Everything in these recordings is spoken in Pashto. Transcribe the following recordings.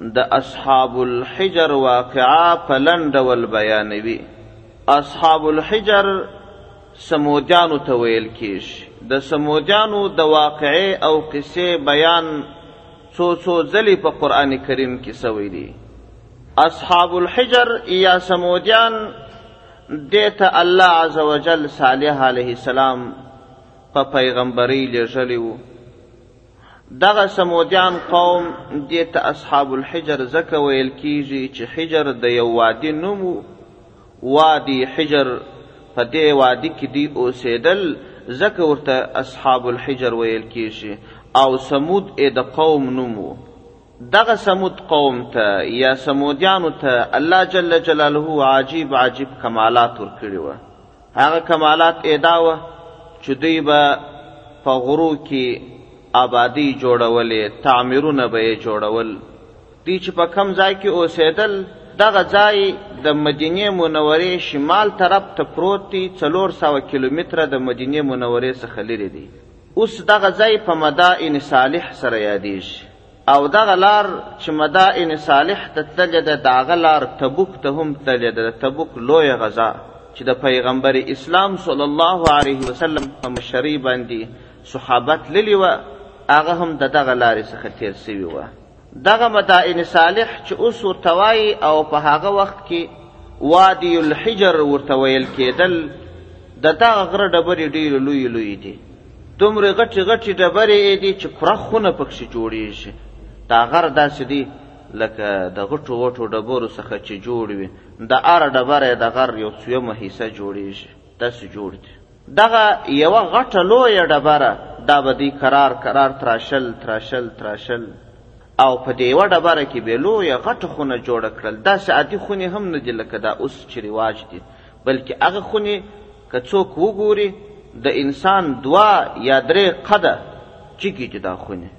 د اصحاب الحجر واقعه په لنډ ډول بیانوي. اصحاب الحجر سمودیانو ته ویل کېږي. د سمودیانو د واقعې او قصې بیان څو څو ځلې په قرآن کریم کې سوی دی. اصحاب الحجر یا سمودیان دې ته الله عز وجل صالح علیه السلام په پیغمبرۍ لېږلی و. دغه سمودیان قوم دې ته اصحاب الحجر ځکه ویل کیږي چې حجر د یو وادي نوم وادي حجر په دې وادي کې دی اوسېدل ځکه ورته اصحاب الحجر ویل کیږي او سمود یې د قوم نوم و دغه سمود قوم ته یا سمودیانو ته الله جل جلاله عجیب عجیب کمالات ورکړي وه هغه کمالات یې دا وه چې دوی به په غرو کې آبادی جوړولې تعمیرونه به یې جوړول دوی چې په کم ځای کې اوسېدل دغه ځای د مدینې منورې شمال طرف ته پروت دی څلور سوه کیلومتره د مدینې منورې څخه لرې دی اوس دغه ځای په مدائن صالح سره یادیږي او دغه لار چې مدائن صالح ته تللې ده د هغه لار تبوک ته هم تللې ده د تبوک لویه غزا چې د پیغمبر اسلام صلی الله علیه وسلم په مشرۍ باندې صحابه تللي وه هغه هم د دغه لارې څخه تېر سوي وه دغه مدائن صالح چې اوس ورته وایي او په هغه وخت کې وادي الحجر ورته ویل کېدل د دغه غره ډبرې ډېرې لویې لویې دي دومره غټې غټې ډبرې یې دي چې پوره خونه پکښې جوړېږي دا غر داسې دی لکه د غټو غټو ډبرو څخه چې جوړ وي د هر ډبره د غر یو څویمه حصه جوړېږي داسې جوړ دي دغه یوه غټه لویه ډبره دا به دوی کرار کرار تراشل تراشل تراشل او په دې یوه ډبره کې به لویه غټه خونه جوړه کړل داسې عادي خونې هم نه دي لکه دا اوس چې رواج دي بلکې هغه خونې که څوک وګوري د انسان دوه یا درې قده چکي دي دا خونې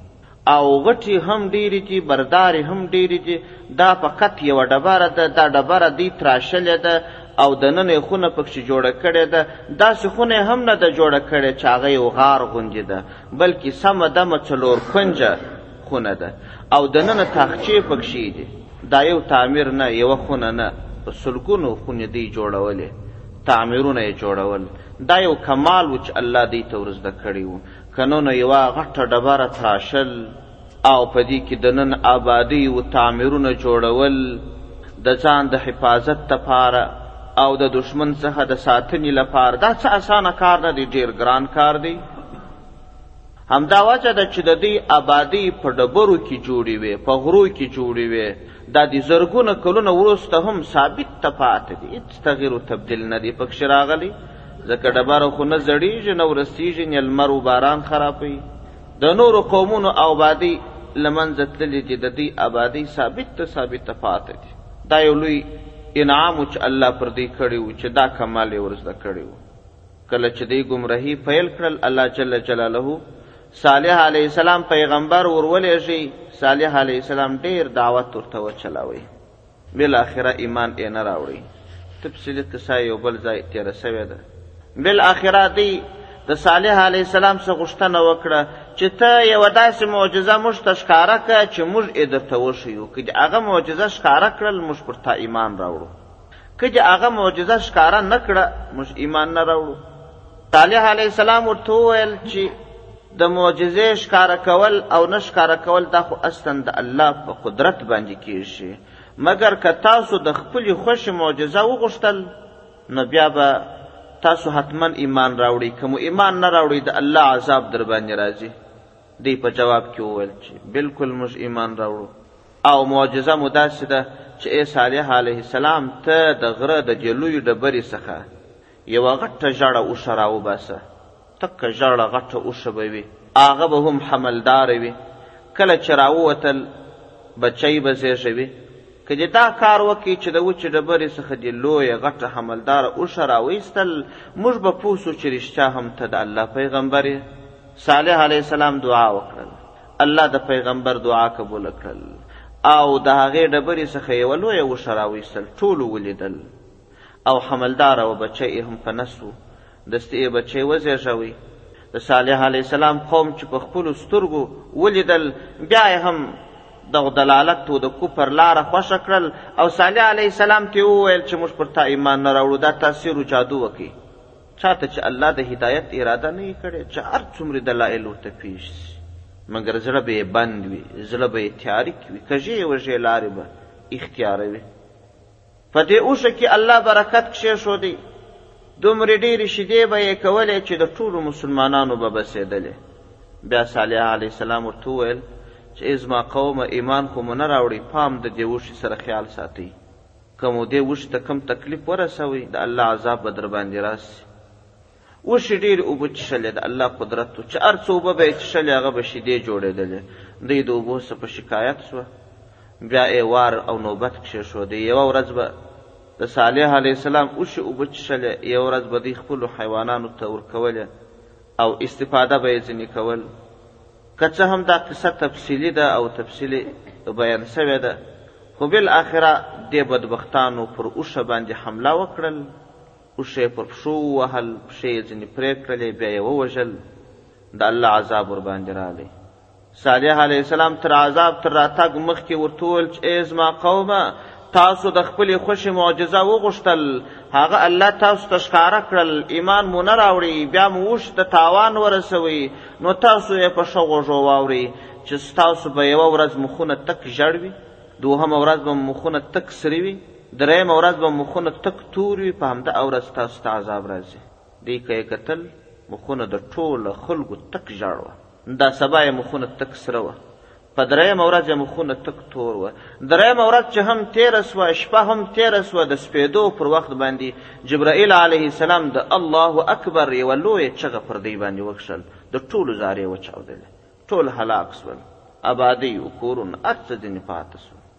او غټي هم ډېرې دي بردارې هم ډېرې دي دا فقط یوه ډبره ده دا ډبره دی تراشلې ده او د نن یې خونه پکښې جوړه کړې ده داسې خونه یې هم نه ده جوړه کړې چې هغه یو غار غوندې ده بلکې سمه دمه څلور کنجه خونه ده او د ننه تاخچې پکښې دي دا یو تعمیر نه یوه خونه نه په سلګونو خونې دی جوړولې تعمیرونه یې جوړول دا یو کمال و چې الله دی ته ورزده کړی و که نه نو یوه غټه ډبره تراشل او په دې کې د نن آبادی و تعمیرونه جوړول د ځان د حفاظت لپاره او د دشمن څخه د ساتنې لپاره دا څه اسانه کار نه دی ډیر ګران کار دی همدا وجه ده چې د دوی ابادۍ په ډبرو کې جوړې وې، په غرو کې جوړې وې، دا دي زرګونه کلونه وروسته هم ثابت ته پاتې دي، هېڅ تغیر و تبدیل نه دی پکښې راغلی، ځکه ډبره خو نه زړېږي، نه ورستېږي، نه لمر و باران خرابوي، د نورو قومونو ابادۍ له منځه تللې دي، د دوی ابادۍ ثابت ته ثابته پاتې دي، دا یو لوی انعام و چې الله پر دوی کړی و چې دا کمال یې ورزده کړی و. کله چې دوی ګمرهي پیل کړل الله جل جلاله صالح علیه السلام پیغمبر ورولېږي صالح علیه السلام ډېر دعوت ورته وچلاوی بالاخره ایمان یې نه راوړي تفصیلي قصه یو بل ځای تېره سوې ده بالاخره دی د صالح علیه السلام څخه غوښتنه وکړه چې ته یوه داسې معجزه موږ ته ښکاره کړه چې موږ یې درته وښیو که دې هغه معجزه ښکاره کړل موږ پر تا ایمان راوړو که دې هغه معجزه ښکاره نه کړه موږ ایمان نه راوړو صالح علیه السلام ورته وویل چې د معجزې ښکاره کول او نه ښکاره کول دا خو اصلا د الله په قدرت باندې کیږي مګر که تاسو د خپلې خوښې معجزه وغوښتل نو بیا به تاسو حتما ایمان راوړئ که مو ایمان نه راوړئ د الله عذاب در باندې راځي دی په جواب کې وویل چې بالکل موږ ایمان راوړو او معجزه مو داسې ده چې ای صالح علیه السلام ته د غره د دې لویې ډبرې څخه یوه غټه ژړه اوښه راوباسه تکه ژړه غټه اوښه به وي هغه به هم حملداره وي کله چې راووتل بچی به زیږوي که دې دا کار وکړي چې د وچې ډبرې څخه دې لویه غټه حملداره اوښه راویستل موږ به پوه سو چې رښتیا هم ته د الله پیغمبر یې صالح علیه السلام دعا وکړل الله د پیغمبر دعا قبول کړل او د هغې ډبرې څخه یوه لویه وښه راویستل ټولو ولیدل او حملدار او بچی یې هم په نس و دستې یې بچی وزېږوی د صالح علیه السلام قوم چې په خپلو سترګو ولیدل بیا یې هم د دلالت او د کفر لاره خوښه کړل او صالح علیه السلام ته وویل چې موږ پر تا ایمان نه راوړو دا تاثیر و جادو وکړي چاته چې الله د هدایت اراده نه یې کړې چې هر څومره دلایل ورته پیش سي مګر زړه به یې بند وي زړه به یې تیاریک وي کږې وږې لارې به اختیاروي په دې اوښه کې الله برکت کښېښودی دومرې ډېرې شیدې به یې کولې چې د ټولو مسلمانانو به بسېدلې بیا صالح علیه السلام ورته وویل چې ای زما قومه ایمان خو مو نه راوړئ پام د دې اوښې سره خیال ساتئ که مو دې وښي ته کوم تکلیف ورسوي د الله عذاب به درباندې راسي وښي ډېرې اوبه چښلې د الله قدرت و چې هر څه اوبه به یې چښلې هغه به شیدې جوړېدلې دوی د اوبو څخه په شکایت سوه بیا یې وار او نوبت کښېښود یوه ورځ به د صالح علیه السلام اوښي اوبه چښلې یوه ورځ به دوی خپلو حیوانانو ته ورکولې او استفاده به یې ځینې کول که څه هم دا قصه تفصیلي ده او تفصیلي بیان شوې ده خو بالاخره دې بدبختانو پر اوښه باندې حمله وکړل اوښه یې پر پښو ووهل پښې یې ځینې پرې کړلې بیا یې ووژل د الله عذاب ورباندې راغی صالح علیه السلام تر عذاب تر راتګ مخکې ورته وویل چې ای زما قومه تاسو د خپلې خوښې معجزه وغوښتل هغه الله تاسو ته ښکاره کړل ایمان مو نه راوړي بیا مو اوښ ته تاوان ورسوي نو تاسو یې په ښه غوږو واورئ چې ستاسو به یوه ورځ مخونه تک ژړ وي دوهمه ورځ به مخونه تک سري وي درېیمه ورځ به مخونه تک تور وي په همدا ورځ تاسو ته عذاب راځي دی که یې کتل مخونه د ټولو خلکو تک ژړ وه دا سبا یې مخونه تک سره وه په درېیمه ورځ یې مخونه تک تور وه درېیمه ورځ چې هم تېره سوه شپه هم تېره سوه د سپېدو پر وخت باندې جبرائیل علیه السلام د الله اکبر یوه لویه چغه پر دوی باندې وکښل د ټولو زارې وچاودلې ټول هلاک سول آبادۍ و کورونه هر څه ځینې پاته سول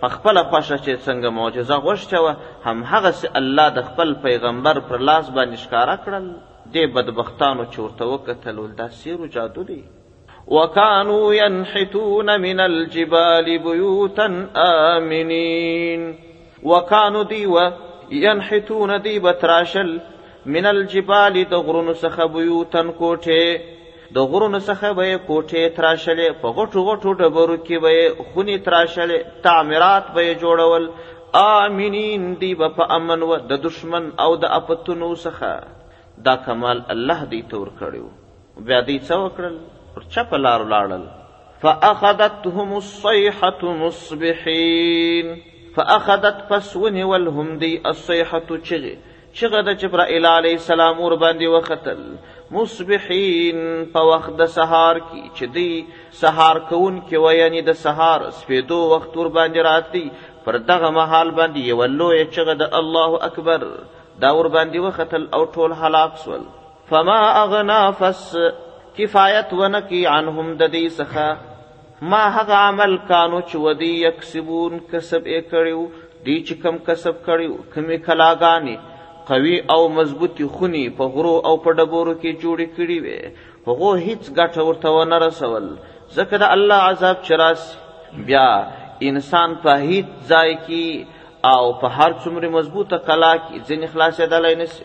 په خپله خوښه چې څنګه معجزه غوښته وه همهغسې الله د خپل پیغمبر پر لاس باندې ښکاره کړل دې بدبختانو چې ورته وکتل ول دا سیر و جادو دی وکانو ینحتون من الجبال بیوتا آمنین وکانو دی و ینحتون دی بتراشل من الجبال د غرونو څخه بیوتن کوټې د غرونو څخه به یې کوټې تراشلې په غټو غټو ډبرو کې به یې خونې تراشلې تعمیرات به یې جوړول آمینین دی به په امن و د دشمن او د اپتونو څخه دا کمال الله دی ته ورکړی بیا دی څه وکړل پر چپه لار ولاړل فاخذتهم الصيحه مصبحين فاخذت پس ونیول هم دی الصيحه چغې چغه د جبرائیل علی السلام ور باندې وختل مصبحین په وخت د سهار کې چې دی سهار کون کې و یعنی د سهار سپیدو وخت ور باندې راتی پر دغه مهال باندې یو لوی چغه د الله اکبر دا ور باندې وختل او ټول هلاک سول فما اغنا فس کفایت ونکی عنهم د دې څخه ما هغه عمل کانو چې ودی یکسبون کسب ئې کړی وو، دوی چې کوم کسب کړی وو، کومې کلاګانې، قوي او مضبوطې خونې، په غرو او په ډبرو کې جوړې کړې وې، هغو هیڅ ګټه ورته ونه رسول، ځکه د الله عذاب چې راسي، بیا انسان په هیڅ ځای کې او په هر څومره مضبوطه کلا کې ځنې خلاصېدلای نه سي.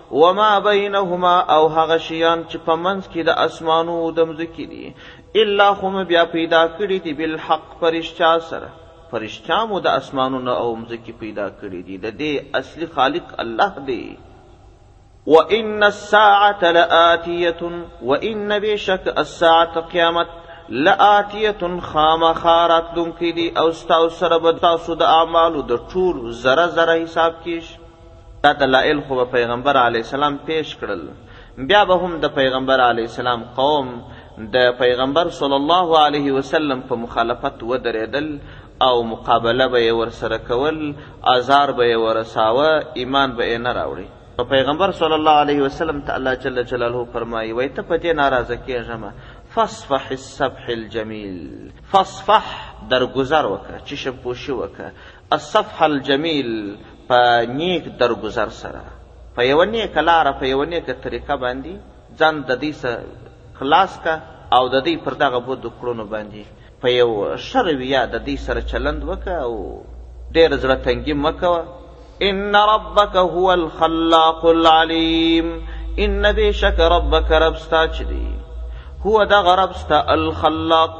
وما بینهما او هغه شیان چې په منځ کې د اسمانو او د مځکې دي الا خو مې بیا پیدا کړي دي بالحق په رښتیا سره په رښتیا مو د اسمانونو او مځکې پیدا کړي دي د دې اصلي خالق الله دی وان الساعه لاتيه وان بشك الساعه قیامت لآتیتن خامخارات دونکې دي او ستاسو سره به تاسو د اعمالو د ټول ذره ذره حساب کیش دا دلائل خو به پیغمبر علیه السلام پیش کړل بیا به هم د پیغمبر علیه السلام قوم د پیغمبر صلی الله علیه وسلم په مخالفت ودرېدل او مقابله به یې ورسره کول ازار به یې ورساوه ایمان به یې نه راوړي نو پیغمبر صلی الله علیه وسلم ته الله جل جلاله فرمایي وایي ته په دې ناراضه کېږه مه فاصفح السبح الجمیل فاصفح درګذر وکړه چشم پوشي وکړه الصفح الجمیل په نیک درګذر سره په یوه نیکه لاره په یوه نیکه طریقه باندې ځان د دوی څخه خلاص که او د دوی پر دغه بدو کړنو باندې په یو ښه رویه د دوی سره چلند وکړه او ډېره زړه تنګي مه کوه ان ربک هو الخلاق العلیم ان بېشکه ربک رب ستا چې دی هو دغه رب ستا الخلاق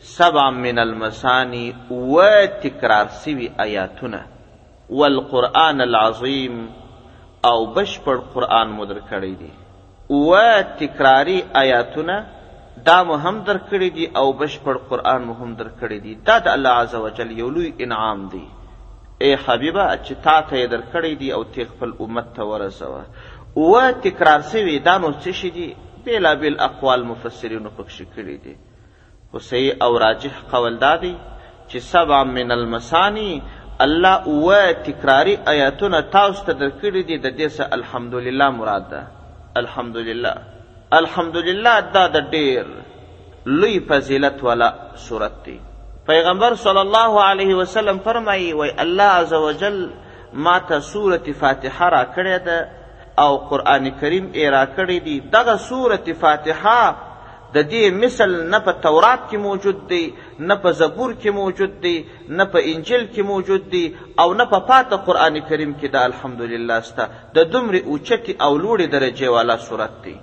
سبع من المثانی اووه تکرار سوي آیاتونه والقرآن العظیم او بشپړ قرآن مو درکړی دی اووه تکراري آیاتونه دا مو هم درکړي دي او بشپړ قرآن مو هم درکړي دي دا د الله عز وجل یو لوی انعام دی ای حبیبه چې تا ته یې درکړی دی او تی خپل امت ته ورسوه اووه تکرار سوي دا نو څه شي دي بېلابېل اقوال مفسرینو پکښې کړي دي خو صحیح او راجح قول دا دی چې سبع من المثانی الله اووه تکراري آیاتونه تاسو ته درکړي دي د دې څخه الحمدلله مراد ده الحمدلله الحمدلله دا د ډېر لوی فضیلت والا صورت دی پیغمبر صلی الله علیه وسلم فرمایي وای الله عز وجل ما ته سورت فاتحه را کړې ده او قرآن کریم یې را کړی دی دغه سورت فاتحه د دې مثل نه په تورات کې موجود دی نه په زبور کې موجود دی نه په انجیل کې موجود دی او نه په پاته قرآن کریم کې د الحمدلله سته د دومرې اوچتې او لوړې درجې والا صورت دی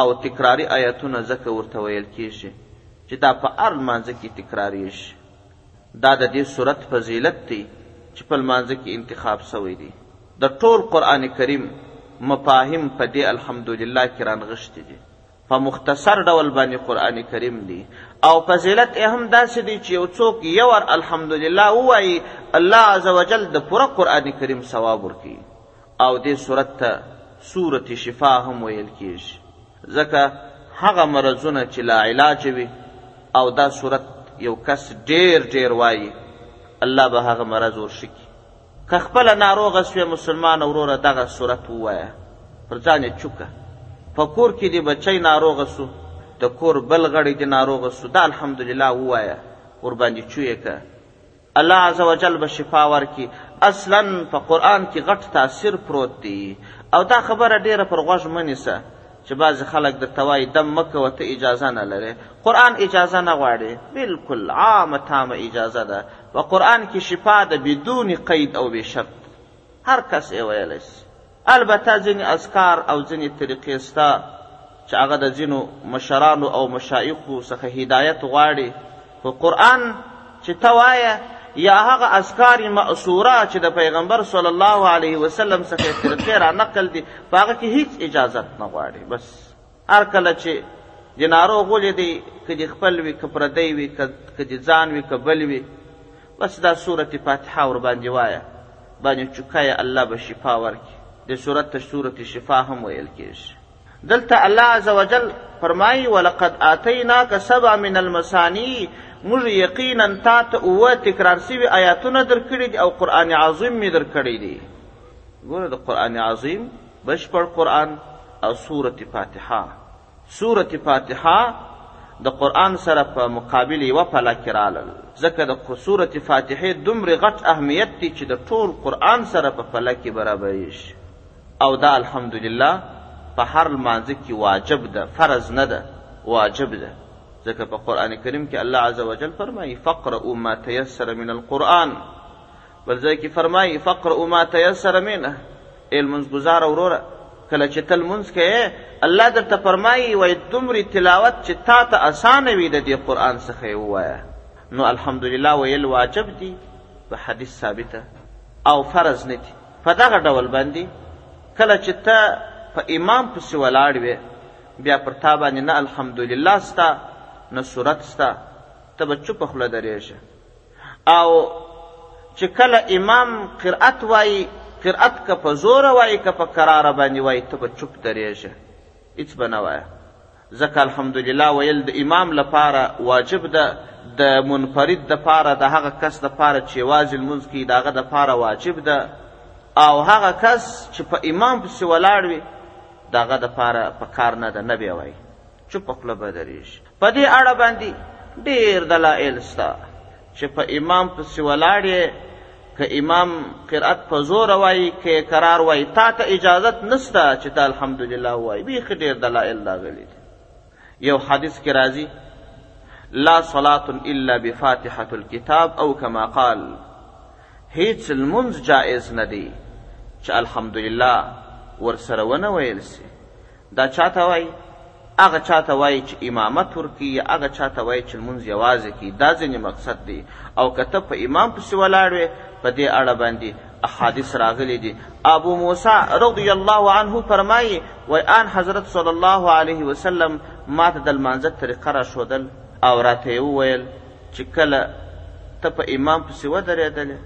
او تکراري آیاتونه ځکه ورته ویل کیږي چې دا په هر لمانځه کې تکراریږي دا د دې صورت فضیلت دی چې په لمانځه کې انتخاب سوی دی د ټول قرآن کریم مفاهیم په دې الحمدلله کې رانغښتي دي په مختصر ډول باندې قران کریم دی او فضیلت یې هم داسې دی چې یو څوک یو ور الحمدلله ووایي الله عز وجل د پوره قران کریم ثواب ورکوي او دې صورت ته صورت شفا هم ویل کیږي ځکه هغه مرضونه چې لا علاج وي او دا صورت یو کس ډیر ډیر وایي الله به هغه مرض ورشکي که خپله ناروغه سوې مسلمانه وروره دغه سورت ووایه پر ځان یې چوکه په کور کې دې بچی ناروغه سو د کور بل غړی دې ناروغه سو دا الحمدلله ووایه ورباندې چویې که الله عز وجل به شفا ورکي اصلا په قرآن کې غټ تاثیر پروت دی او دا خبره ډیره پر غوږ منیسه چې بعضې خلک درته وایي دم مه کوه ته اجازه نه لرې قرآن اجازه نه غواړي بلکل عامه تامه اجازه ده په قرآن کې شفا ده بدون قید او بې شرط هر کس یې ویلی سي البته ځینې اذکار او ځینې طریقې سته چې هغه د ځینو مشرانو او مشایخو څخه هدایت غواړي خو قرآن چې ته وایه یا هغه اذکار مأثوره چې د پیغمبر صلی الله علیه وسلم څخه ترکه را نقل دي په هغه کې هیڅ اجازت نه غواړي بس هر کله چې د ناروغ ولیدي که د خپل وي که پردی وي که د ځان وي که بل وي بس دا سورت فاتحه ورباندې وایه باندې چوکه الله به شفا ورکړي د سورت ته سورت شفا هم ویل کېږي دلته الله عزوجل فرمایي ولقد آتیناک سبع من المثانی موږ یقینا تا ته اووه تکرار سوي آیاتونه درکړي دي او قرآن عظیم مې درکړی دی ګوره د قرآن عظیم بشپړ قرآن او سورة فاتحه سورة فاتحه د قرآن سره په مقابل یوه پله کې رالل ځکه د سورة فاتحې دومره غټ اهمیت دی چې د ټول قرآن سره په پله کې برابرېږي او دا الحمدلله په هر لمانځه کې واجب ده فرض نه ده واجب ده ځکه په قرآن کریم کې الله عز وجل فرمایي فقرؤ ما تیسر من القرآن بل ځای کې فرمایي فقرؤ ما تیسر منه ای لمونځګزاره وروره کله چې ته لمونځ کوې الله درته فرمایي وایي دومرې تلاوت چې تا ته اسانه وي د دې قرآن څخه یې ووایه نو الحمدلله ویل واجب دي په حدیث ثابته او فرض نه دي په دغه ډول باندې کله چې ته په امام پسې ولاړ وې بیا پر تا باندې نه الحمدلله ستا نه صورت ستا ته به چوپه خوله درېږې او چې کله امام قرأت وایي قرأت که په زوره وایي که په کراره باندې وایي ته به چوپ درېږې هېڅ به نه وایه ځکه الحمدلله ویل د امام لپاره واجب ده، د منفرد لپاره د هغه کس لپاره چې یوازې لمونځ کوي د هغه لپاره واجب ده او هغه کس چې په امام پسې ولاړ وي د هغه دپاره په کار نه ده نه بیا وایي چوپه خوله به درېږي په دې اړه باندې ډېر دلایل سته چې په امام پسې ولاړ یې که امام قرأت په زور وایي که یې کرار وایي تا ته اجازت نسته چې ته الحمدلله وایي بیخي ډېر دلایل راغلي دي یو حدیث کې راځي لا صلاة الا بفاتحة الكتاب او کما قال هیڅ لمونځ جائز نه دی چې الحمدلله ورسره ونه ویل سي دا چا ته وايي؟ هغه چا ته وايي چې امامت ورکوي یا هغه چا ته وايي چې لمونځ یوازې کوي، دا ځینې مقصد دی او که ته په امام پسې ولاړ وې، په دې اړه باندې احادیث راغلي دي. ابو موسی رضی الله عنه فرمایي، وایي آن حضرت صلی الله علیه وسلم ما ته د لمانځه طریقه راښودل او راته یې وویل چې کله ته په امام پسې ودرېدلې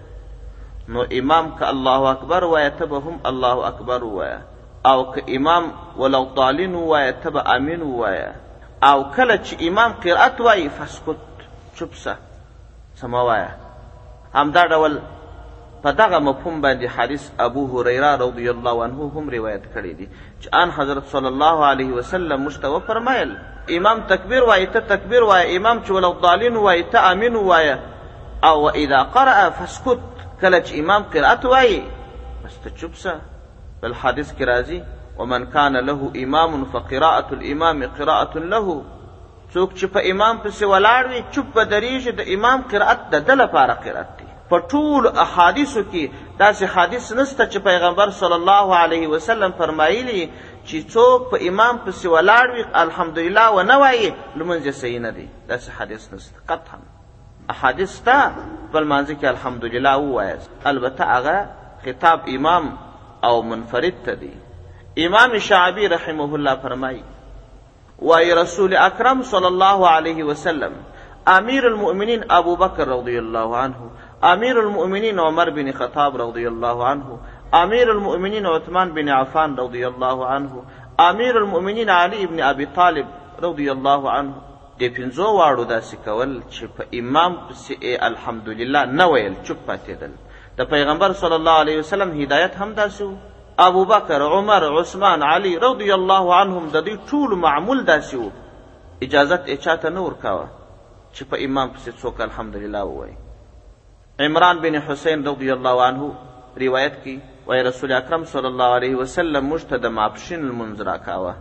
نو امام که الله اکبر وایه ته به هم الله اکبر ووایه او که امام ولوطالین ووایه ته به امین ووایه او کله چې امام قرأت وایي فسکت چوپ سه څه مه وایه همدا ډول په دغه مفهوم باندې حدیث ابو هریره رضی الله عنه هم روایت کړی دی چې ان حضرت صلی الله علیه وسلم موږ ته وفرمایل امام تکبیر وایي ته تکبیر وایه امام چې ولوطالین وایي ته امین ووایه او اذا قرأ فسکت کله چې امام قرأت وایي بس ته چوپ سه بل حدیث کې راځي، ومن کان له امام فقراءة الامام قراءة له، څوک چې په امام پسې ولاړ وي چوپ به درېږي د امام قرائت د ده لپاره قرائت دی. په ټولو احادیثو کې داسې حدیث نشته چې پیغمبر صلی الله علیه وسلم فرمایلي چې څوک په امام پسې ولاړ وي الحمدلله ونه وایي لمونځ یې صحیح نه دی، داسې حدیث نشته قطعا. احادیث شته په لمانځه کې الحمدلله ووایاست البته هغه خطاب امام او منفرد ته دی امام شعبی رحمه الله فرمایي وای رسول اکرم صلی الله علیه وسلم امیر المؤمنین ابو بکر رضی الله عنه امیر المؤمنین عمر بن خطاب رضی الله عنه امیر المؤمنین عثمان بن عفان رضی الله عنه امیر المؤمنین علی بن ابي طالب رضی الله عنه دې پنځو واړو داسې کول چې په امام پسې ئې الحمدلله نه ویل چوپ پاتېدل د پیغمبر صلی الله علیه وسلم هدایت هم داسې وو ابوبکر عمر عثمان علی رضی الله عنهم د دوی ټول معمول داسې وو اجازت ئې چاته نه ورکاوه چې په امام پسې څوک الحمدلله ووایي عمران بن حسین رضی الله عنه روایت کی وای رسول اکرم صلی الله علیه وسلم موږ ته د ماپښین لمونځ راکاوه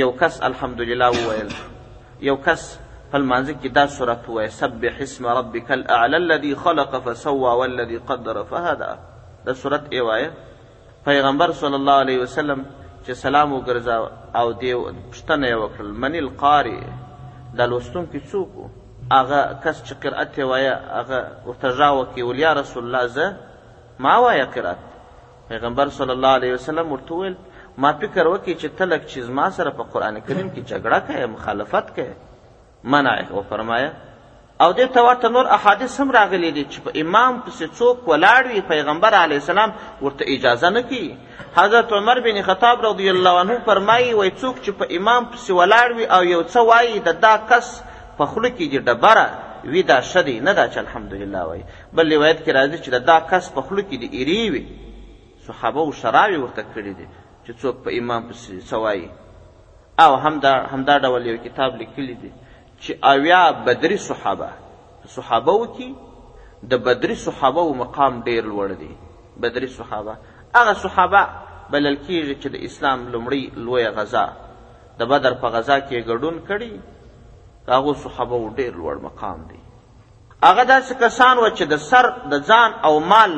یو کس الحمدلله وویل یو کس په لمانځه کې دا سورت ووایه سبح اسم ربک الاعلی الذي خلق فسوى والذي قدر فهدى دا سورت یې وایه پیغمبر صلی الله علیه وسلم چې سلام وګرځاوه او دې پوښتنه یې وکړل من القاري دا لوستونکی څوک و هغه کس چې قرأت یې وایه هغه ورته غږ وکړي ول یا رسول الله زه ما وایه قرأت پیغمبر صلی الله علیه وسلم ورته وویل ما فکر وکړي چې ته لږ چې زما سره په قرآن کریم کې جګړه کوې مخالفت کوې منعه وفرمایه او دې ته ورته نور احادیث هم راغلي دي چې په امام پسې څوک ولاړ وي پیغمبر علیه السلام ورته اجازه نه کوي حضرت عمر بن خطاب رضی الله عنه فرمایي وایي څوک چې په امام پسې ولاړ وي او یو څه وایي د دا کس په خوله کې دي ډبره وي دا ښه دی نه دا چې الحمدلله وایي بل روایت کې راځي چې د دا کس په خوله کې دي ایرې وي صحابه و شراوې ورته کړي دي چې څوک په امام پسې څه وایي او همدا همدا ډول یو کتاب لیکلی دی چې اویا بدری صحابه صحابه و کې د بدری صحابه و مقام ډیر لوړ دی بدری صحابه هغه صحابه بلل کیږي چې د اسلام لومړی لوی غزا د بدر په غزا کې ګډون کړي هغه صحابه و ډیر لوړ مقام دی هغه داسې کسان وه چې د سر، د ځان او مال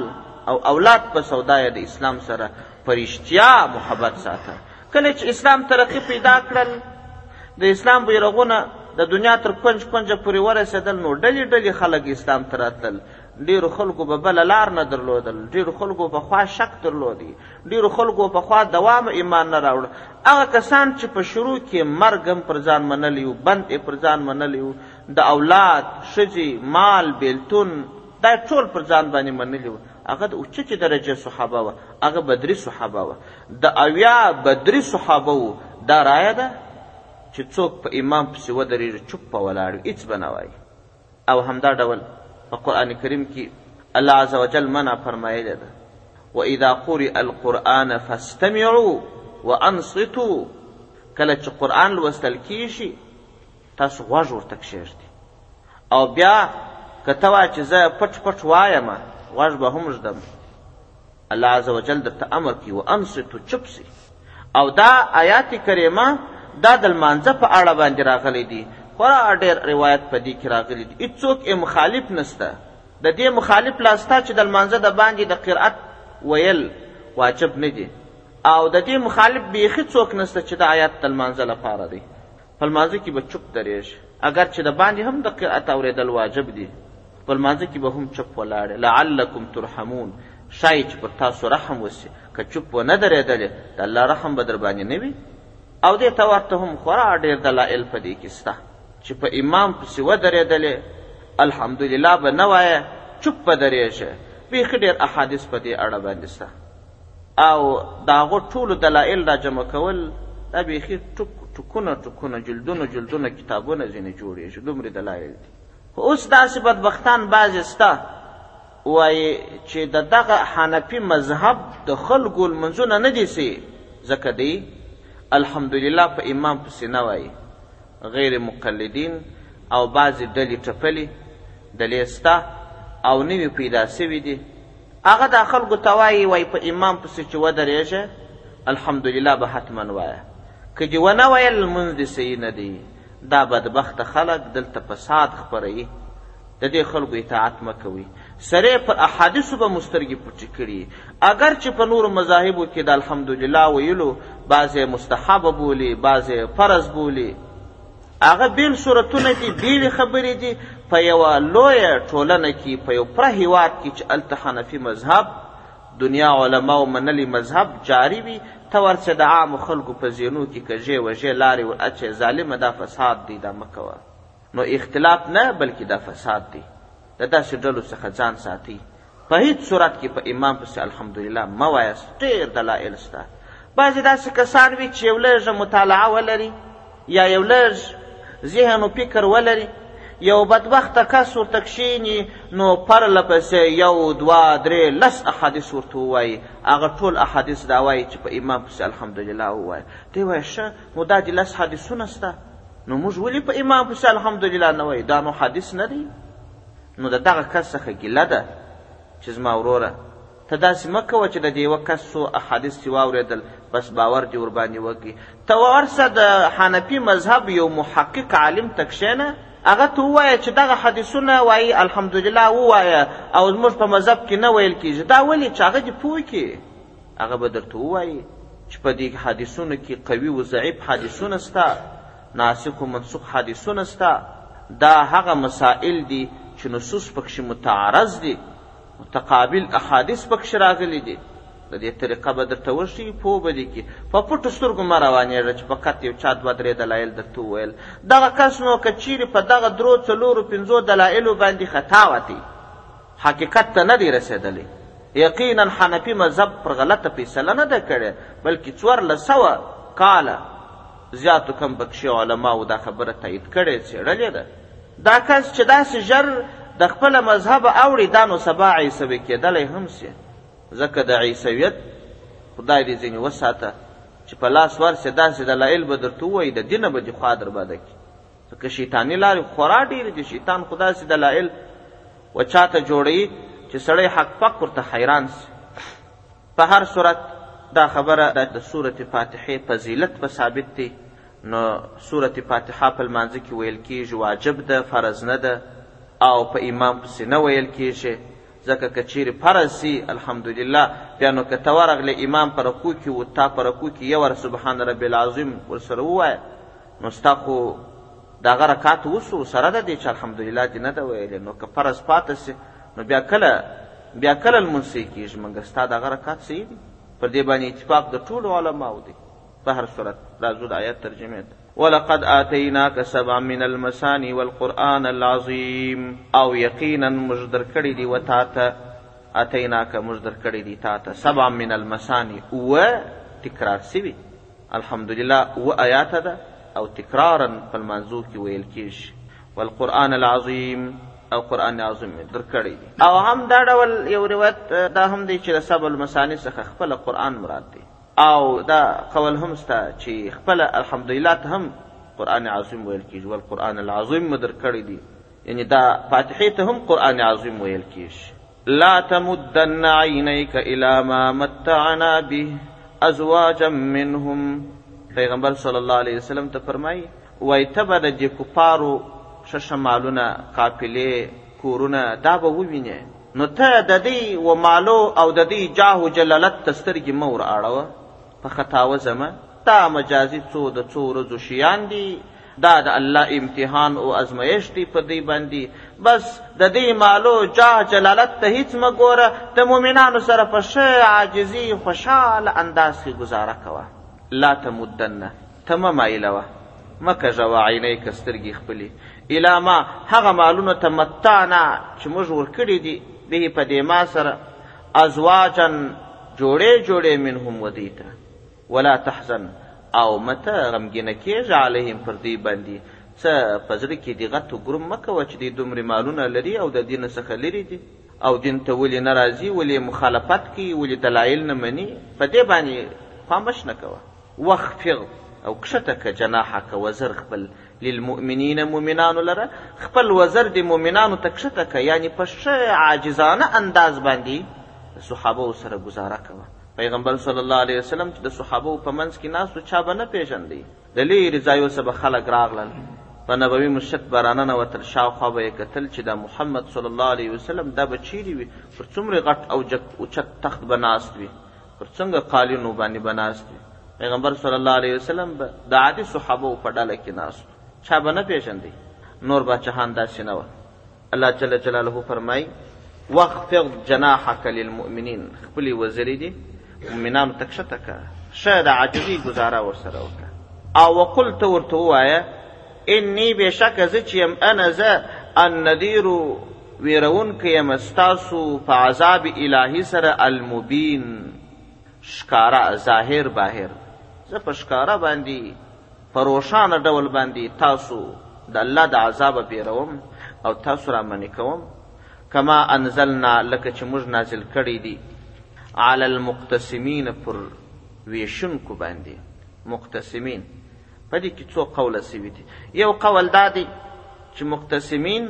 او اولاد په سودا یې د اسلام سره په رښتیا محبت ساته. کله چې اسلام ترقي پیدا کړل، د اسلام بیرغونه د دنیا تر کونج کونجه پورې ورسېدل، نو ډلې ډلې خلک اسلام ته راتلل. ډېرو خلکو به بله لار نه درلودل ډېرو خلکو په خوا شک درلودی ډېرو خلکو په خوا دوام ایمان نه راوړ هغه کسان چې په شروع کې مرګ هم پر ځان منلی و بند یې پر ځان منلی و د اولاد، ښځې، مال، بېلتون دا یې ټول پر ځان باندې منلي وو. هغه د اوچتې درجې صحابه وه. هغه بدري صحابه وه. د اویا بدري صحابه وو دا رایه ده چې څوک په امام پسې ودرېږي چوپ په ولاړ وي هېڅ به نه وايي او همدا ډول په قرآن کریم کې الله عز وجل منع فرمایلې ده واذا قرئ القرآن فاستمعوا وانصتوا کله چې قرآن لوستل کېږي تاسو غوږ ورته کښېږدي او بیا که ته وا چې زه پټ پټ وایم غوږ به هم ږدم الله عز وجل درته امر کوي و انصتو چپ سي او دا آیات کریمه دا د لمانځه په اړه باندې راغلی دی خورا ډېر روایت په دې کې راغلی دی هیڅوک یې مخالف نسته د دې مخالف لاسته چې د لمانځه د باندې د قرأت ویل واجب نه دی او د دې مخالف بیخي څوک نسته چې د آیات د لمانځه لپاره دی په لمانځه کې به چوپ درېږې، اګر چې د باندې هم د قرأت اورېدل واجب دي، خو په لمانځه کې به هم چوپ ولاړې، لعلکم ترحمون، ښايي چې پر تاسو رحم وشي، که چوپ ونه درېدلې، د الله رحم به در باندې نه وي؟ او دې ته ورته هم خورا ډېر دلائل په دې کې شته، چې په امام پسې ودرېدلې، الحمدلله به نه وايې، چوپ به درېږې، بېخي ډېر احاديث په دې اړه باندې شته. او د هغو ټولو دلائل را جمع کول دا بیخي ټک ټکونه ټکونه جلدونه جلدونه کتابونه ځینې جوړېږي دومرې دلائل دي خو اوس داسې بدبختان بعضې سته وایي چې د دغه حنفي مذهب د خلکو لمونځونه نه دي سي ځکه دی الحمدلله په امام پسې نه وایي غیر مقلدین او بعضې ډلې ټپلې دلې سته او نوي پیدا سوي دي هغه دا خلکو ته وایي وایي په امام پسې چې ودرېږې الحمدلله به حتما وایه که دې ونه ویل لمونځ دې صحیح نه دی دا بدبخته خلک دلته فساد خپروي د دې خلکو اطاعت مه کوئ سره پر احادیثو به مو سترګې پټې کړي اگر چې په نورو مذاهبو کې د الحمدلله ویلو بعضې مستحبه بولي بعضې فرض بولي هغه بېل صورتونه دي، بېلې خبرې دي، په یوه لویه ټولنه کې، په یو پره هېواد کې چې هلته حنفي مذهب، دنیا علماوو منلی مذهب، جاري وي، ته ورڅه د عامو خلکو په ذهنو کې کږې وږې لارې ور اچې، ظالمه دا فساد دی، دا مه کوه. نو اختلاف نه، بلکې دا فساد دی. د داسې ډلو څخه ځان ساتئ. په هیڅ صورت کې په امام پسې الحمدلله مه وایاست ډېر دلایل شته بعضې داسې کسان وي چې یو لږه مطالعه ولري یا یو لږ ذهن و فکر ولري یو بدبخته کس ورته کښېني نو پرله پسې یو دوه درې لس احادیث ورته ووایي هغه ټول احادیث دا وایي چې په امام پسې الحمدلله ووایه دی وایي ښه نو دا دې لس حدیثونه سته نو موږ ولې په امام پسې الحمدلله نه وایي دا نو حدیث نه دی نو د دغه کس څخه ګیله ده چې زما وروره ته داسې مه کوه چې د دې یوه کس څو احادیث چې واورېدل بس باور دې ورباندې وکړي ته ورسه د حنفي مذهب یو محقق عالم ته کښېنه هغه ته ووایه چې دغه حدیثونه وایي الحمدلله ووایه او زموږ په مذهب کې نه ویل کېږي دا ولې چې هغه دې پوه کړي هغه به درته ووایي چې په دې حدیثونو کې قوي و ضعیف حدیثونه سته ناسخ و منسوخ حدیثونه سته دا هغه مسائل دي چې نصوص پکښې متعارض دي متقابل احادیث پکښې راغلي دي د دې طریقه به درته وښي پوه به دي کې په پټو سترګو مه روانېږه چې فقط یو چا دوه درې دلایل درته وویل دغه کس نو که چیرې په دغه درو څلورو پنځو دلایلو باندې خطا وتی حقیقت ته نه دی رسېدلی. یقینا حنفي مذهب پر غلطه فیصله نه ده کړې، بلکې څوارلس سوه کاله زیاتو کم پکښې علماوو دا خبره تایید کړې، څېړلې ده. دا کس چې داسې ژر د خپله مذهبه اوړي، دا نو سبا عیسوي کېدلی هم شي، ځکه د عیسویت، خدای دې ځینې وساته، چې په لاس ورشې داسې دلایل به درته ووایي، د دینه به دې خوا درباده کړي. ځکه شیطاني لارې خورا ډېرې دي شیطان خو داسې دلایل و چا ته جوړوي چې سړی حق پک ورته حیران سي په هر صورت دا خبره د سورت فاتحې فضیلت په ثابت دی نو سورت فاتحه په لمانځه کې ویل کیږي واجب ده فرض نه ده او په امام پسې نه ویل کیږي ځکه که چیرې فرض سي الحمدلله بیا نو که ته ورغلې امام په رکوع کې و تا په رکوع کې یو سبحان رب العظیم ورسره ووایه نو ستا خو د هغه رکعت وسو سره د دې چې الحمدلله دې نه ده ویلې نو که فرض پاته سي نو بیا کله بیا کله لمونځ صحیح کېږي مګر ستا د هغه رکعت صحیح دي پر دې باندې اتفاق د ټولو علماو دی په هر صورت راځو د آیت ترجمې ته ولقد آتیناک سبع من المثانی والقرآن العظیم او یقینا موږ درکړي دي و تا ته آتیناک موږ درکړي دي تا ته سبع من المثانی اوه تکرار سوي الحمدلله اووه آیاته ده او تکرارا په لمانځو کې ویل کېږي والقرآن العظیم او قرآن عظیم مې درکړی دی او هم دا ډول یو روایت دا هم دی چې د سبع المثاني څخه خپله قرآن مراد دی او دا قول هم سته چې خپله الحمدلله ته هم قرآن عظیم ویل کېږي والقرآن العظیم مې درکړی دی یعنی دا فاتحې ته هم قرآن عظیم ویل کېږي لا تمدن عینیک الی ما متعنا به ازواجا منهم پیغمبر صلی الله علیه وسلم ته فرمایي وایي ته به د دې کفارو ښه ښه مالونه قافلې کورونه دا به ووینې نو ته د دوی و مالو او د دوی جاه و جلالت ته سترګې مه ور اړوه په خطا وزمه دا مجازی څو د څو ورځو شیان دي دا د الله امتحان او ازمایش دی په دی باندې بس د دې مالو جاه جلالت ته هیڅ مګوره د مؤمنانو سره په شه عاجزی خوشحال انداز کې گزاره کوه لا تمدنه تمه مایلوه مکه ژوه عینیک سترګې خپلې الا ما هغه مالونو ته متعنا چې موږ ورکړي دي به په دې ما سره ازواجا جوړې جوړې منهم ودیته ولا تحزن او مته غمګینه کېږه علیهم پر دوی باندې څه په زړه کې دي غت ګروم مه کوه چې دوی دومرې مالونه لري او د دین څخه لرې دي او دین ته ولې نه راځي ولې مخالفت کوي ولې دلایل نه مني په دې باندې خامش نه کوه واخفض او کښته که جناحک وزر خپل للمؤمنین مؤمنانو لره خپل وزر د مؤمنانو ته کښته که یعنی په ښه عاجزانه انداز باندې د صحابو سره ګزاره کوه پیغمبر صلی الله علیه وسلم چې د صحابه په منځ کې ناستو چا به نه پیژندی د لیرې ځایو څخه به خلک راغلل په نبوي مسجد به راننوتل شاوخوا به یې کتل چې دا محمد صلی الله علیه وسلم دا به چیرې وي پر څومره غټ او جک اوچت تخت به ناست وي پر څنګه قالینو باندې به ناست وي پیغمبر صلی الله علیه وسلم به د عادي صحابو په ډله کې ناست چا به نه پیژندی نور باچهان داسې نه وه الله جل جلاله فرمایي واخفض جناحک للمؤمنین خپلې وزرې دي مؤمنانو ته کښته کړه ښه د عاجزۍ ګزاره ورسره وکړه او وقل ته ورته ووایه اني بېشکه زه چې يم انا زه النذير وېرونکی يم ستاسو په عذاب الهي سره المبين ښکاره ظاهر باهر زه په ښکاره باندې په روښانه ډول باندې تاسو د الله د عذابه بېروم او تاسو را منې کوم کما انزلنا لکه چې موږ نازل کړی دي علی المقتسمین پر ویشونکو باندې مقتسمین په دې کې څو قوله شوي دي. یو قول دا دی چې مقتسمین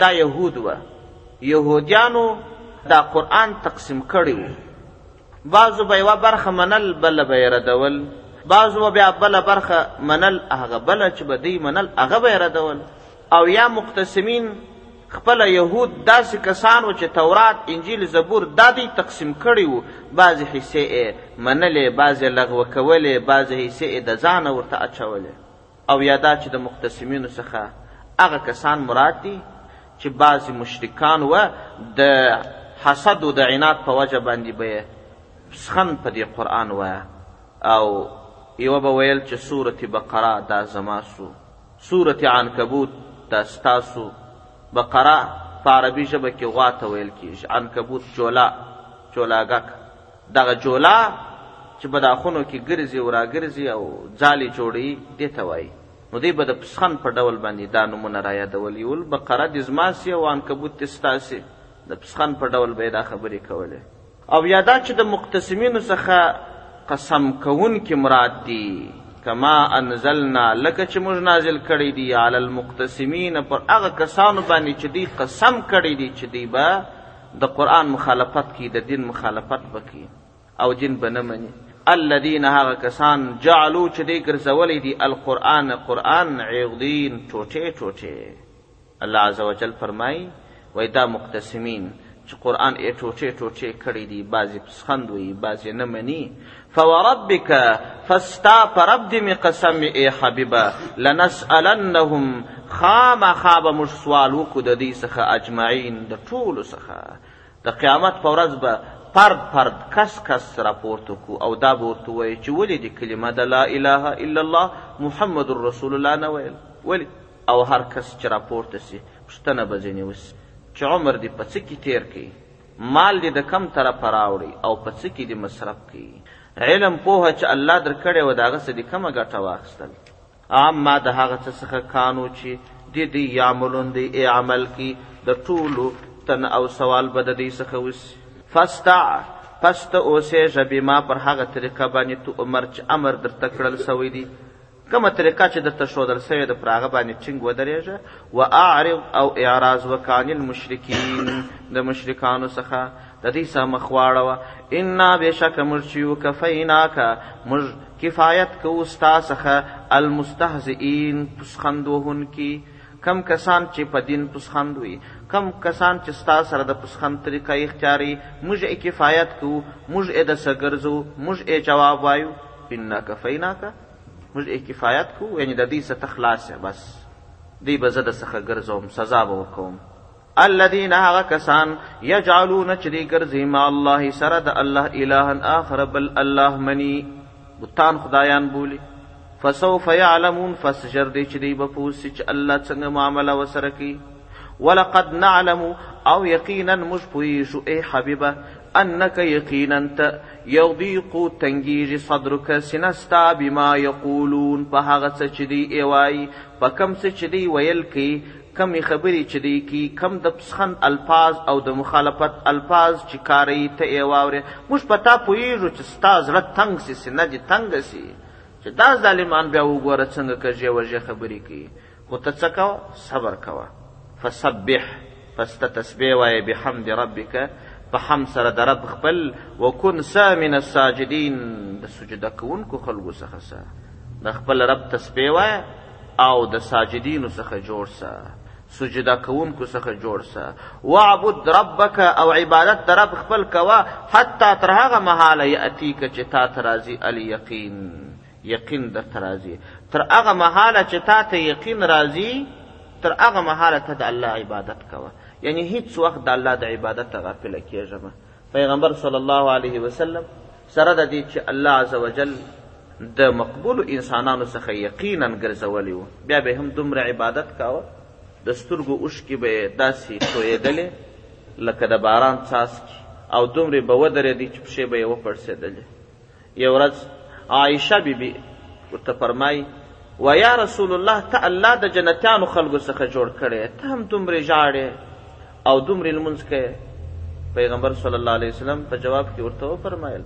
دا یهود وه. یهودیانو دا قرآن تقسیم کړی و. بعضو به یوه برخه منل بله به یې ردول. بعضو به بیا بله برخه منل هغه بله چې به دوی منل هغه به یې ردول. او یا مقتسمین خپل یهود داسې کسان و چې تورات انجیل زبور دا دی تقسیم کړي وو بعضې حصې یې منلې بعضې لغوه کولې بعضې حصې یې د ځانه ورته اچولې او یا دا چې د مقتسمینو څخه هغه کسان مراد دي چې بعضې مشرکان و د حسد و د عناد په وجه باندې به یې سخن په دې قرآن وایه او یوه به ویل چې سورت بقره دا زما سو سورت عنکبوت ته ستاسو، بقره، په عربي ژبه کې غوا ته ویل کېږي، عنکبوت جولا، جولاګک، دغه جولا چې په داخونو کې ګرځي او راګرځي او ځالې جوړوي دې ته وایي، نو دوی به د پسخند په ډول باندې دا نومونه رایادول، یول بقره دې زما سي او عنکبوت دې ستاسې، د پسخند په ډول به یې دا خبرې کولې. او یا دا چې د مقتسمینو څخه قسم کوونکي مراد دي کما انزلنا لکه چې موږ نازل کړی دی علی المقتسمین پر هغه کسانو باندې چې دی قسم کړی دی چې دی به د قران مخالفت کی د دین مخالفت وکي او دین بنه مني الذين هغه کسان جعلوا چې دی ګرځولې دی القران قران عیغدین ټوټه ټوټه الله عزوجل فرمايي، وایي دا مقتسمین چې قرآن ئې ټوټې ټوټې کړی دی بعضې پسخند وایي بعضې نه مني فوربک فستا په رب دې مې قسم ای حبیبه لنسألنهم خامخا به موږ سوال وکړو د دوی څخه اجمعین د ټولو څخه د قیامت په ورځ به پرد پرد کس کس راپورته کو او دا به ورته وایي چې ولې دې کلمه د لا اله الا الله محمد رسول الله نه ویل ولې او هر کس چې راپورته سي پوښتنه به ځینې وسي چې عمر دې په څه کې تېر کړي مال دې د کم طرفه راوړي او په څه کې دې مصرف کړي علم پوهه چې الله درکړې وه د هغه څه دې کومه ګټه واخیستل عامه د هغه څه څخه کانو چې د دې یعملون دی ای عمل کی د ټولو تن او سوال به د دې څخه وسی فاستع پس ته اوسېږه بما پر هغه طریقه باندې تو عمر چې امر درته کړل سوی دی کومه طریقه چې درته ښودل سوې ده پر هغه باندې ټینګ ودرېږه و اعرض او اعراض وکړه عن المشرکین د مشرکانو څخه د دوی څخه مخ واړوه انا بېشکه موږ چې یو کفیناکه موږ کفایت کوو ستا څخه المستهزئین پسخند وهونکي کم کسان چې په دین پسخند وي کم کسان چې ستا سره د پسخند طریقه اختیاري موږ یې کفایت کوو موږ یې د څه ګرځو موږ یې جواب وایو انا کفیناکه موږ یې کفایت کو یعنی د دوی څخه خلاص بس دوی به زه د څخه ګرځوم سزا به ورکوم الذين هغه کسان یجعلون چې دی ګرځي ما الله سره د الله اله اخر بل الله منی بوتان خدایان بولی فسوف يعلمون فسجر دی چې دی به پوس چې الله څنګه معامله وسره کی ولقد نعلم او یقینا مش پوی شو ای حبیبه انک یقینا یضیق تنګیږي صدرک سینه ستا بما یقولون په هغه څه چې دوی ئې وایي، په کوم څه چې دوی ویل کوي، کومې خبرې چې دوی کوي، کوم د پسخند الفاظ او د مخالفت الفاظ چې کاروي ته ئې واورې، موږ په تا پوهیږو چې ستا زړه تنګ شي، سینه دې تنګه شي، چې دا ظالمان بیا وګوره څنګه کږې وږې خبرې کوي. خو ته څه کوه صبر کوه فسبح پس ته تسبیح وایې بحمد ربک په حمد سره د رب خپل وکن سه من الساجدین د سجده کوونکو خلکو څخه سه د خپل رب تسبیح وایه او د ساجدینو څخه جوړ سه سجده کوونکو څخه جوړ سه واعبد ربک او عبادت در رب خپل کوا حتی تر هغه مهاله یاتیک چې تا ته راځي الیقین یقین درته راځي تر هغه مهاله چې تا ته یقین راځي تر هغه مهاله ته د الله عبادت کوه یعنی هیڅ وخت د الله د عبادت غافل کیږه مه پیغمبر صلی الله علیه وسلم سره د دې چې الله عزوجل د مقبول انسانانو څخه یقینا ګرځولی و بیا به هم دومره عبادت کاوه د سترګو اوښکې به یې داسې تویېدلې لکه د باران څاڅکي او دومره به ودرېدی چې پښې به یې وپړسېدلې یو ورځ عائشه بی بی ورته فرمای و یا رسول الله ته الله د جنتیانو خلکو څخه جوړ کړي ته هم دومره ژاړې او دومره لمونځ کوې پیغمبر صلی الله علیه وسلم په جواب کې ورته وفرمایل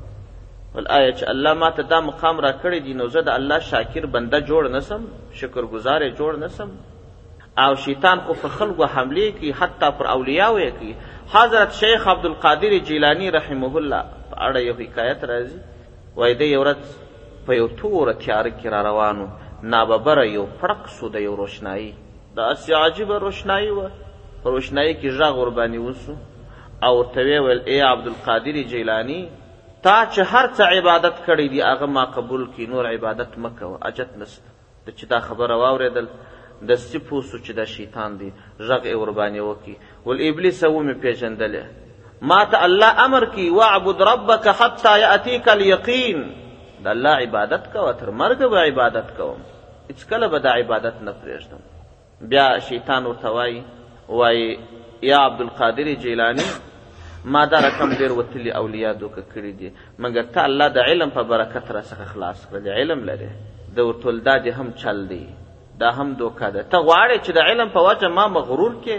ول آیا چې الله ما ته دا مقام را کړی دی نو زه د الله شاکر بنده جوړ نسم شکر گزار جوړ نسم او شیطان خو په خلکو حملې کوي حتی پر اولیاو یې کوي حضرت شیخ عبدالقادر جیلاني رحمه الله په اړه یو حکایت راځي وایي دی یو ورځ په یو توره تیاره کې را روانو ناببره یو پړق سو د یو روشنایی داسې عجیبه روشنایی وه په روشنایی کې غږ ورباندې وسو او ورته ویې ویل ای عبدالقادر جیلاني تا چې هر څه عبادت کړی دی هغه ما قبول کی نور عبادت مه کوه اجت نسته ده چې دا خبره واورېدل دستي پوه سو چې دا شیطان دی غږ ئې ورباندې وکړي ول ابلیسه ومې پېژندلې ماته الله امر کی واعبد ربک حتی یأتیک الیقین د الله عبادت کوه تر مرګه به عبادت کوم هېڅکله به دا عبادت نه پرېږدم بیا شیطان ورته وایي وایي یا عبدالقادر جیلاني ما دا رقم ډېر وتلي اولیا دوکه کړي دي مګر ته الله د علم په برکت را څخه خلاص کړه د علم لرې د ورته ویل دا دې هم چل دی دا هم دوکه ده ته غواړې چې د علم په وجه ما مغرور کې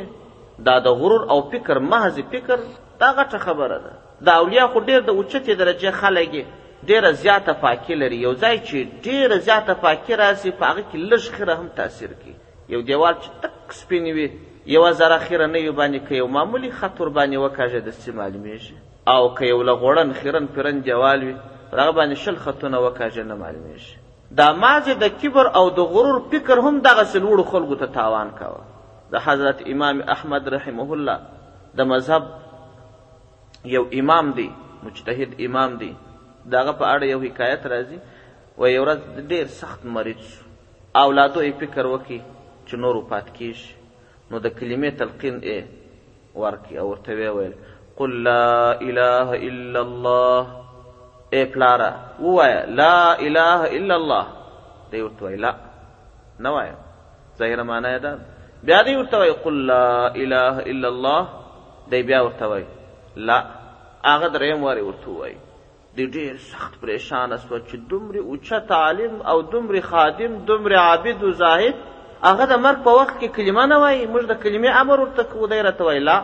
دا د غرور او فکر محض فکر دا غټه خبره ده دا اولیا خو ډیر د اوچتې درجې خلک یې ډیره زیاته پاکي لري یو ځای چې ډیره زیاته پاکي راسي په هغه کې لږ خیره هم تاثیر کوي یو دیوال چې تک سپین وي یوه ذره خیره نه وي باندې که یو معمولي خط ورباندې وکاږي دستي معلومیږي او که یو له غوړن خیرن پیرن دیوال وي پر هغه باندې شل خطونه وکاږي نه معلومیږي دا مازې د کبر او د غرور فکر هم دغسې لوړو خلکو ته تاوان کاوه د حضرت امام احمد رحمه الله د مذهب یو امام دی مجتهد امام دی د هغه په اړه یو حکایت راځي و یو ورځ ډېر سخت مریض شو اولادو یې فکر وکړي چې نور وفات کېږي نو د کلمې تلقین یې ورکړي او ورته ویې ویل قل لا اله الا الله ای پلاره ووایه لا اله الا الله دی ورته وایي لا نه وایم ظاهره معنا یې ده بیا دی ورته وایي قل لا اله الا الله دی بیا ورته وایي لا هغه دریم وارې ورته وایي دی ډېر سخت پریشانه سوه چې دومره اوچت عالم او دومره خادم دومره عابد و زاهد هغه د مرګ په وخت کې کلمه نه وایي موږ د کلمې امر ورته کوو دی راته وایي لا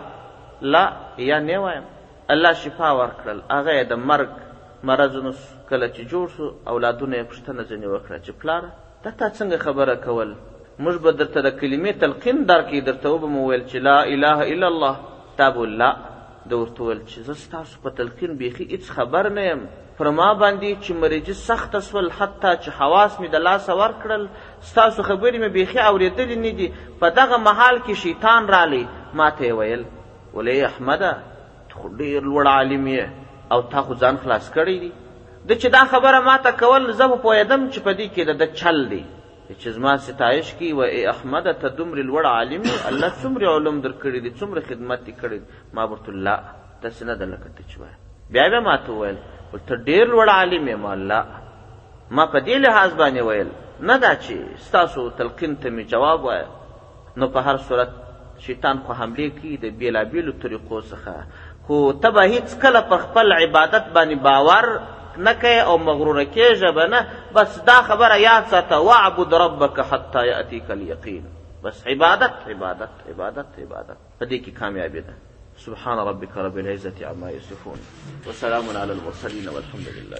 لا یا نه وایم الله شفا ورکړل هغه یې د مرګ مرض نو کله چې جوړ شو اولادونه یې پوښتنه ځینې وکړه چې پلاره دا تا څنګه خبره کول موږ به درته د کلمې تلقین درکړي درته وبه مو ویل چې لا اله الا الله تا به لا ده ورته ویل چې زه ستاسو په تلقین بیخي هیڅ خبر نه یم پر ما باندې چې مریجي سخته سول حتی چې حواس مې د لاسه ورکړل ستاسو خبرې مې بیخي اورېدلې نه دي په دغه محل کې شیطان رالی ما ته یې ویل ولې احمده ته خو ډېر لوړ عالم یې او تا خو ځان خلاص کړی دی د چې دا خبره ماته کول زه خو پوهېدم چې په دې کې د ده چل دی چې زما ستایش کوي و ای احمده ته دومرې لوړ عالم یې الله څومرې علوم در کړي دي څومره خدمت دې کړی دی ما ورته لا داسې نه ده لکه ته چې وایې بیا بیا ما ته وویل ول ته ډېر لوړ عالم یې ما لا ما په دې لحاظ باندې ویل نه دا چې ستاسو تلقین ته مې جواب وایه نو په هر صورت شیطان خو حملې کوي د بېلابېلو طریقو څخه خو ته به هېڅکله پر خپل عبادت باندې باور نه کوې او مغروره کېږه به نه بس دا خبره یاد ساته واعبد ربک حتی یأتیک الیقین بس عبادت عبادت عبادت عبادت په دې کې کامیابي ده سبحان ربك رب العزة عما يصفون وسلام على المرسلين والحمد لله